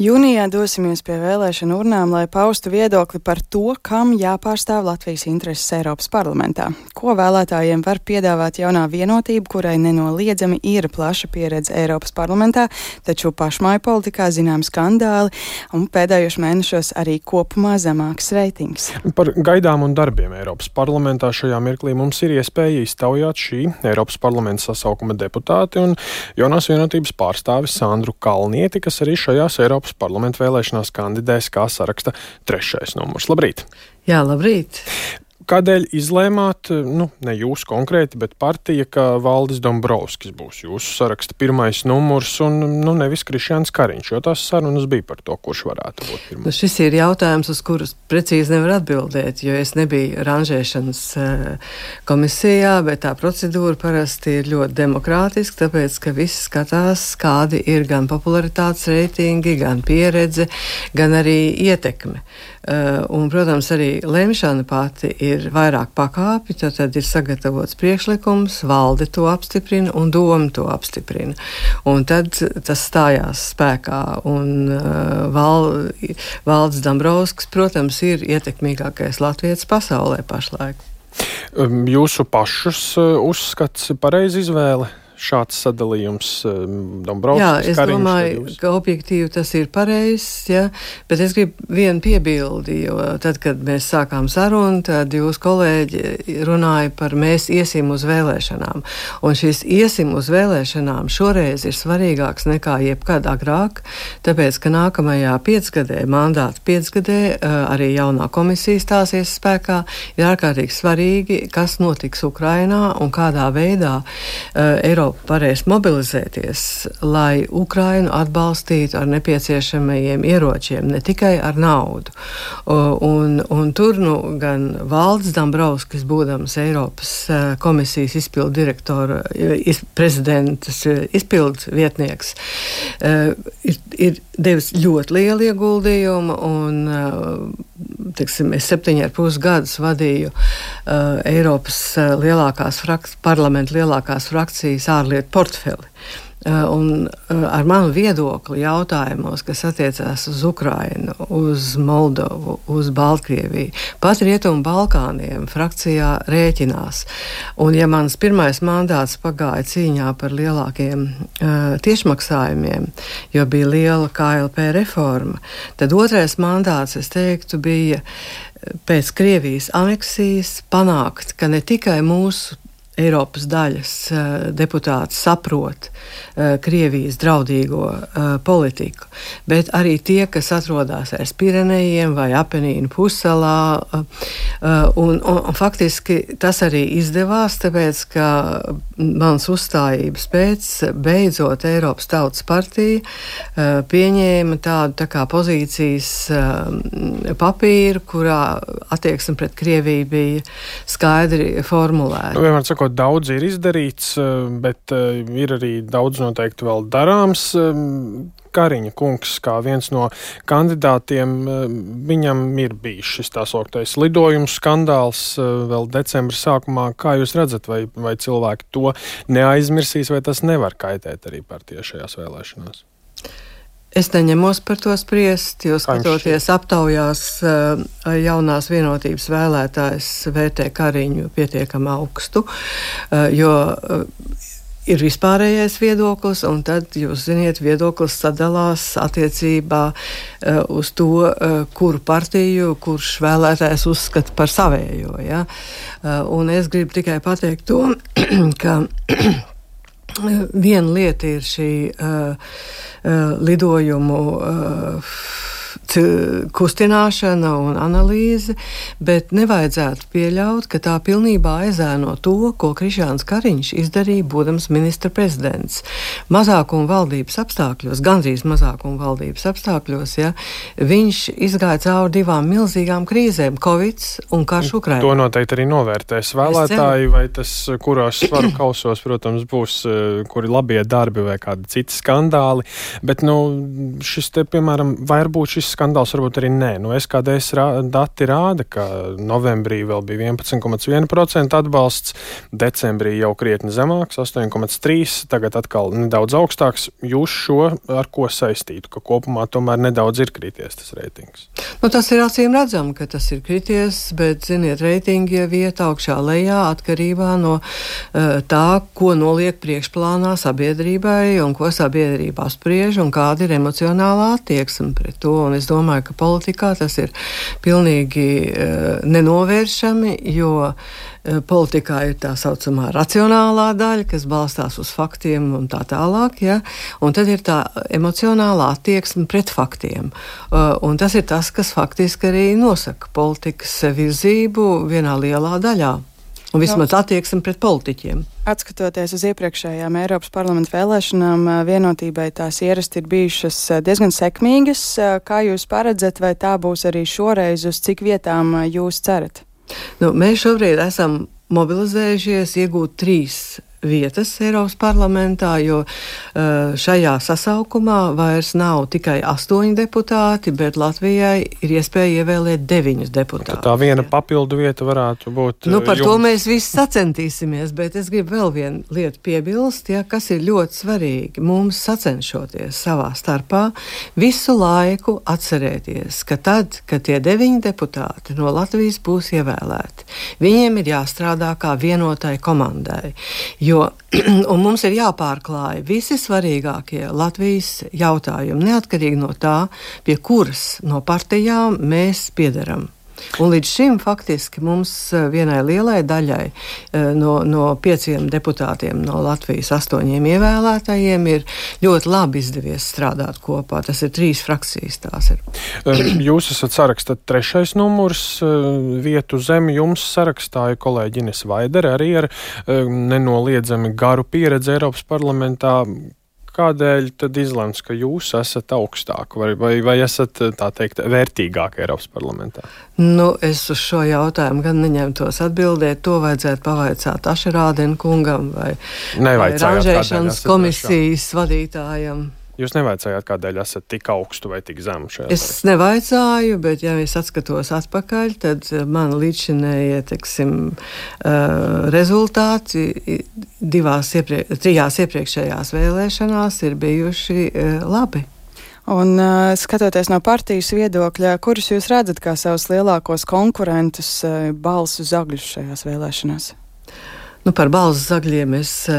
Jūnijā dosimies pie vēlēšanu urnām, lai paustu viedokli par to, kam jāpārstāv Latvijas intereses Eiropas parlamentā. Ko vēlētājiem var piedāvāt jaunā vienotība, kurai nenoliedzami ir plaša pieredze Eiropas parlamentā, taču pašmāju politikā zinām skandāli un pēdējos mēnešos arī kopumā zemāks reitings. Par gaidām un darbiem Eiropas parlamentā šajā mirklī mums ir iespēja iztaujāt šī Eiropas parlamenta sasaukuma deputāti un jaunās vienotības pārstāvi Sandru Kalnieti, kas arī šajās Eiropas Eiropas parlamenta vēlēšanās kandidēs kā saraksta trešais numurs. Labrīt! Jā, labrīt! Kādēļ izlēmāt, nu, ne jūs konkrēti, bet partija, ka Valdis Dombrovskis būs jūsu saraksta pirmais numurs un nu, nevis Krišjāns Kariņš, jo tās sarunas bija par to, kurš varētu būt pirmais? Nu, šis ir jautājums, uz kurus precīzi nevar atbildēt, jo es nebiju ranžēšanas uh, komisijā, bet tā procedūra parasti ir ļoti demokrātiska, tāpēc, ka visi skatās, kādi ir gan popularitātes reitingi, gan pieredze, gan arī ietekme. Uh, un, protams, arī lemšana pati ir vairāk pakāpju, tad, tad ir sagatavots priekšlikums, valde to apstiprina un doma to apstiprina. Un tad tas stājās spēkā. Un, uh, val, valdes Dambrovskis, protams, ir ietekmīgākais latviečs pasaulē pašlaik. Jūsu pašus uh, uzskats pareizi izvēle? Šāds sadalījums um, Dombrovskis. Jā, es Kariņš, domāju, ka objektīvi tas ir pareizs, ja, bet es gribu vienu piebildi, jo tad, kad mēs sākām sarunu, tad jūs kolēģi runāja par mēs iesim uz vēlēšanām. Un šis iesim uz vēlēšanām šoreiz ir svarīgāks nekā jebkad agrāk, tāpēc, ka nākamajā piecgadē, mandāta piecgadē, uh, arī jaunā komisija stāsies spēkā, ir ārkārtīgi svarīgi, kas notiks Ukrainā un kādā veidā uh, Eiropas Eiropa varēs mobilizēties, lai Ukrainu atbalstītu ar nepieciešamajiem ieročiem, ne tikai ar naudu. Un, un tur nu gan Valdis Dambrovskis, būdams Eiropas e, komisijas izpildu direktora, iz, prezidentas e, izpildu vietnieks, e, ir, ir devis ļoti lielu ieguldījumu. Un, tiksim, es septiņus ar pus gadus vadīju uh, Eiropas uh, lielākās frak parlamenta lielākās frakcijas ārlietu portfeli. Uh, un uh, ar manu viedokli jautājumos, kas attiecās uz Ukrajinu, uz Moldovu, uz Baltkrieviju, pat Rietumu Balkāniem, frakcijā rēķinās. Un, ja mans pirmais mandāts pagāja cīņā par lielākiem uh, tiešmaksājumiem, jo bija liela KLP reforma, tad otrais mandāts, es teiktu, bija pēc Krievijas aneksijas panākt, ka ne tikai mūsu Eiropas daļas uh, deputāti saprot uh, Krievijas draudīgo uh, politiku, bet arī tie, kas atrodas aiz Pirenejiem vai Apenīnu pussalā. Un, un, un faktiski tas arī izdevās, tāpēc ka mans uzstājības pēc beidzot Eiropas Tautas partija pieņēma tādu tā kā pozīcijas papīru, kurā attieksme pret Krieviju bija skaidri formulēta. Nu, daudz ir izdarīts, eh, bet eh, ir arī daudz noteikti vēl darāms. Eh, Kariņa kungs, kā viens no kandidātiem, viņam ir bijis šis tā sauktais lidojums skandāls vēl decembra sākumā. Kā jūs redzat, vai, vai cilvēki to neaizmirsīs, vai tas nevar kaitēt arī partijai šajās vēlēšanās? Es neņemos par to spriest, jo skatoties aptaujās, eh, jaunās vienotības vēlētājs vērtē Kariņu pietiekami augstu, eh, jo eh, ir vispārējais viedoklis, un tad, jūs ziniet, viedoklis sadalās attiecībā uz to, kuru partiju, kurš vēlētājs uzskata par savējo. Ja? Un es gribu tikai pateikt to, ka viena lieta ir šī. Uh, uh, lidojumu uh, kustināšana un analīze, bet nevajadzētu pieļaut, ka tā pilnībā aizēno to, ko Krišāns Kariņš izdarīja, būdams ministra prezidents. Mazākuma valdības apstākļos, gandrīz mazākuma valdības apstākļos, ja, viņš izgāja cauri divām milzīgām krīzēm - Covid un karš Ukrainā. To noteikti arī novērtēs vēlētāji, vai tas, kurās svaru kausos, protams, būs eh, kuri labie darbi vai kādi citi skandāli, bet, nu, šis te, piemēram, varbūt šis skandāls, varbūt arī nē. Nu, SKDS rā, dati rāda, ka novembrī vēl bija 11,1% atbalsts, decembrī jau krietni zemāks, 8,3%, tagad atkal nedaudz augstāks. Jūs šo ar ko saistītu, ka kopumā tomēr nedaudz ir krities tas reitings? Nu, tas ir acīm redzami, ka tas ir krities, bet, ziniet, reitingi jau iet augšā lejā atkarībā no uh, tā, ko noliek priekšplānā sabiedrībai un ko sabiedrība apspriež un kāda ir emocionālā attieksme pret to. Un es domāju, ka politikā tas ir pilnīgi uh, nenovēršami, jo uh, politikā ir tā saucamā racionālā daļa, kas balstās uz faktiem un tā tālāk, ja? un tad ir tā emocionālā attieksme pret faktiem. Uh, un tas ir tas, kas faktiski arī nosaka politikas virzību vienā lielā daļā. Un vismaz attieksme pret politiķiem. Atskatoties uz iepriekšējām Eiropas parlamenta vēlēšanām, vienotībai tās ierasti ir bijušas diezgan sekmīgas. Kā jūs paredzat, vai tā būs arī šoreiz, uz cik vietām jūs cerat? Nu, mēs šobrīd esam mobilizējušies iegūt trīs vietas Eiropas parlamentā, jo uh, šajā sasaukumā vairs nav tikai astoņi deputāti, bet Latvijai ir iespēja ievēlēt deviņus deputātus. Tad tā viena papildu vieta varētu būt. Nu, par jums. to mēs visi sacentīsimies, bet es gribu vēl vienu lietu piebilst, ja, kas ir ļoti svarīgi. Mums sacenšoties savā starpā, visu laiku atcerēties, ka tad, kad tie deviņi deputāti no Latvijas būs ievēlēti, viņiem ir jāstrādā kā vienotai komandai. Jo mums ir jāpārklāj visi svarīgākie Latvijas jautājumi, neatkarīgi no tā, pie kuras no partijām mēs piedaram. Un līdz šim faktiski mums eh, vienai lielai daļai eh, no, no pieciem deputātiem no Latvijas astoņiem ievēlētajiem ir ļoti labi izdevies strādāt kopā. Tas ir trīs frakcijas. Jūs esat sarakstā trešais numurs vietu zemi. Jums sarakstāja kolēģi Ines Vaidere arī ar nenoliedzami garu pieredzi Eiropas parlamentā kādēļ tad izlemts, ka jūs esat augstāk vai, vai, vai esat tā teikt vērtīgāk Eiropas parlamentā? Nu, es uz šo jautājumu gan neņemtos atbildēt. To vajadzētu pavaicāt Ašerādien kungam vai, vai ranžēšanas komisijas vadītājam. Jūs nevaicājāt, kādēļ esat tik augstu vai tik zemu šajā? Es sarakstā? nevaicāju, bet, ja es atskatos atpakaļ, tad eh, man līdzinējie teiksim, uh, rezultāti divās ieprie trijās iepriekšējās vēlēšanās ir bijuši uh, labi. Un, uh, skatoties no partijas viedokļa, kurus jūs redzat kā savus lielākos konkurentus uh, balsu zagļus šajās vēlēšanās? Nu, par balss zagļiem es e,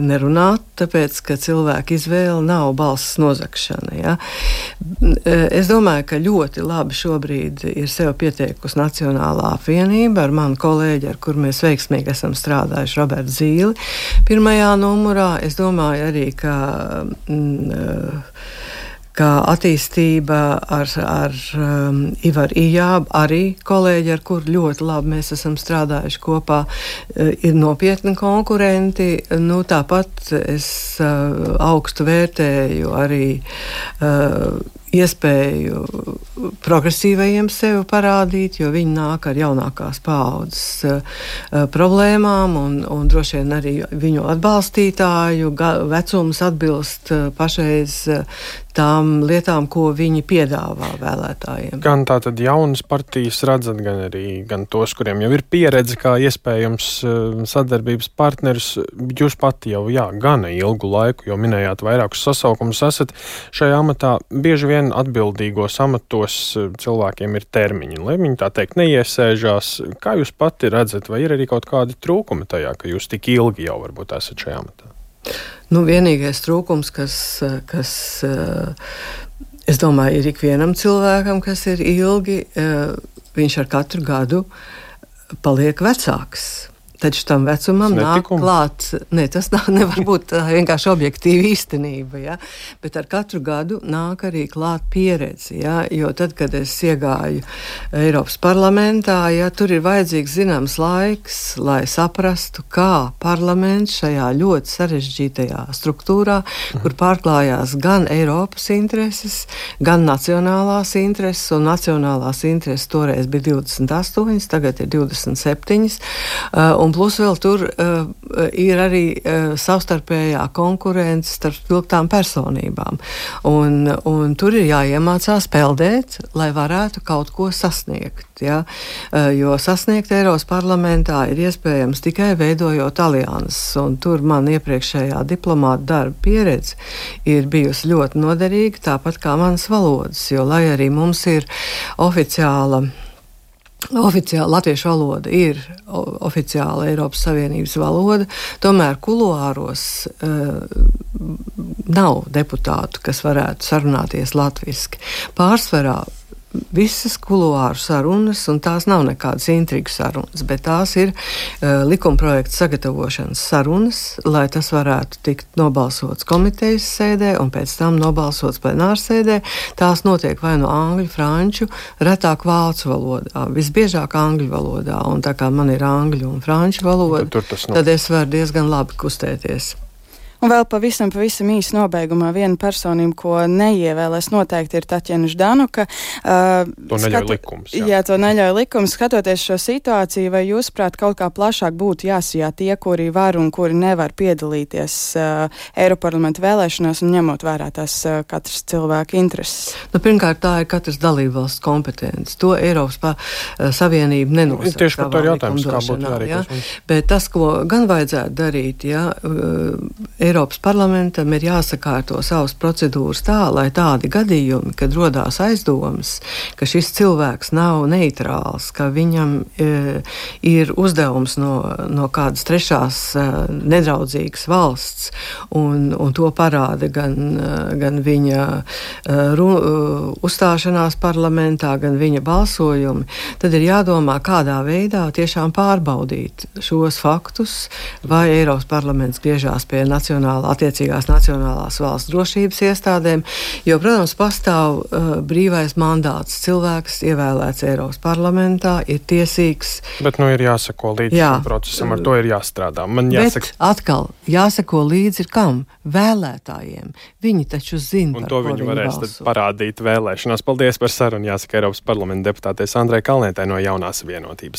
nerunātu, tāpēc ka cilvēka izvēle nav balss nozagšana. Ja? E, es domāju, ka ļoti labi šobrīd ir sev pieteikusi Nacionālā apvienība ar manu kolēģi, ar kuru mēs veiksmīgi esam strādājuši, Roberts Zīli. Pirmajā numurā es domāju arī, ka. Mm, kā attīstība ar, ar um, Ivaru Ijābu, arī kolēģi, ar kuru ļoti labi mēs esam strādājuši kopā, uh, ir nopietni konkurenti. Nu, tāpat es uh, augstu vērtēju arī uh, iespēju progresīvajiem sevi parādīt, jo viņi nāk ar jaunākās paaudzes uh, problēmām, un, un droši vien arī viņu atbalstītāju vecums atbilst uh, pašreiz uh, tām lietām, ko viņi piedāvā vēlētājiem. Gan tātad jaunas partijas redzat, gan arī gan tos, kuriem jau ir pieredze, kā iespējams sadarbības partneris. Jūs pati jau jā, gana ilgu laiku, jo minējāt vairākus sasaukumus, esat šajā amatā bieži vien vien atbildīgos amatos eh, cilvēkiem ir termiņi, lai viņi tā teikt neiesēžās. Kā jūs pati redzat, vai ir arī kaut kādi trūkumi tajā, ka jūs tik ilgi jau varbūt esat šajā amatā? Nu, vienīgais trūkums, kas, kas eh, es domāju, ir ikvienam cilvēkam, kas ir ilgi, eh, viņš ar katru gadu paliek vecāks. Taču tam vecumam nāk klāt, ne, tas nav, nevar būt vienkārši objektīva īstenība, ja? bet ar katru gadu nāk arī klāt pieredze. Ja? Jo tad, kad es iegāju Eiropas parlamentā, ja, tur ir vajadzīgs zināms laiks, lai saprastu, kā parlaments šajā ļoti sarežģītajā struktūrā, mhm. kur pārklājās gan Eiropas intereses, gan nacionālās intereses, un nacionālās intereses toreiz bija 28, tagad ir 27. Uh, Un plus vēl tur uh, ir arī uh, savstarpējā konkurence starp spilgtām personībām. Un, un tur ir jāiemācās peldēt, lai varētu kaut ko sasniegt. Ja? Uh, jo sasniegt Eiropas parlamentā ir iespējams tikai veidojot alianses. Tur man iepriekšējā diplomāta darba pieredze ir bijusi ļoti noderīga, tāpat kā manas valodas. Jo, lai arī mums ir oficiāla Oficiāli latviešu valoda ir oficiāla Eiropas Savienības valoda, tomēr kuluāros uh, nav deputātu, kas varētu sarunāties latviešu. Pārsvarā visas kuluāru sarunas, un tās nav nekādas intrigu sarunas, bet tās ir uh, likumprojekta sagatavošanas sarunas, lai tas varētu tikt nobalsots komitejas sēdē un pēc tam nobalsots plenārsēdē. Tās notiek vai no angļu, franču, retāk vācu valodā, visbiežāk angļu valodā, un tā kā man ir angļu un franču valoda, tad, tad es varu diezgan labi kustēties. Un vēl pavisam, pavisam īsi nobeigumā viena personība, ko neievēlēs, noteikti ir Taķena Ždanuka. Uh, to neļauj skatu, likums. Jā. jā, to neļauj likums. Skatoties šo situāciju, vai jūs, prāt, kaut kā plašāk būtu jāsajā tie, kuri var un kuri nevar piedalīties uh, Eiroparlamenta vēlēšanās un ņemot vērā tās uh, katras cilvēka intereses? Nu, pirmkārt, tā ir katras dalībvalsts kompetence. To Eiropas pa, uh, Savienība nenosaka. Tieši par to ir jautājums, kā būtu jārīkojas. Ja? Bet tas, ko gan vajadzētu darīt, ja, uh, Eiropas parlamentam ir jāsakārto savas procedūras tā, lai tādi gadījumi, kad rodās aizdomas, ka šis cilvēks nav neitrāls, ka viņam e, ir uzdevums no, no kādas trešās e, nedraudzīgas valsts, un, un to parāda gan, e, gan viņa e, ru, e, uzstāšanās parlamentā, gan viņa balsojumi, tad ir jādomā, kādā veidā tiešām pārbaudīt šos faktus, vai Eiropas parlaments griežās pie nacionālajiem nacionāla, attiecīgās nacionālās valsts drošības iestādēm, jo, protams, pastāv uh, brīvais mandāts. Cilvēks ievēlēts Eiropas parlamentā, ir tiesīgs. Bet nu ir jāsako līdzi jā, procesam, ar to ir jāstrādā. Man jāsaka, Bet atkal jāsako līdzi kam? Vēlētājiem. Viņi taču zina, un to viņi varēs parādīt vēlēšanās. Paldies par sarunu, jāsaka Eiropas parlamenta deputātei Sandrai Kalnietai no jaunās vienotības.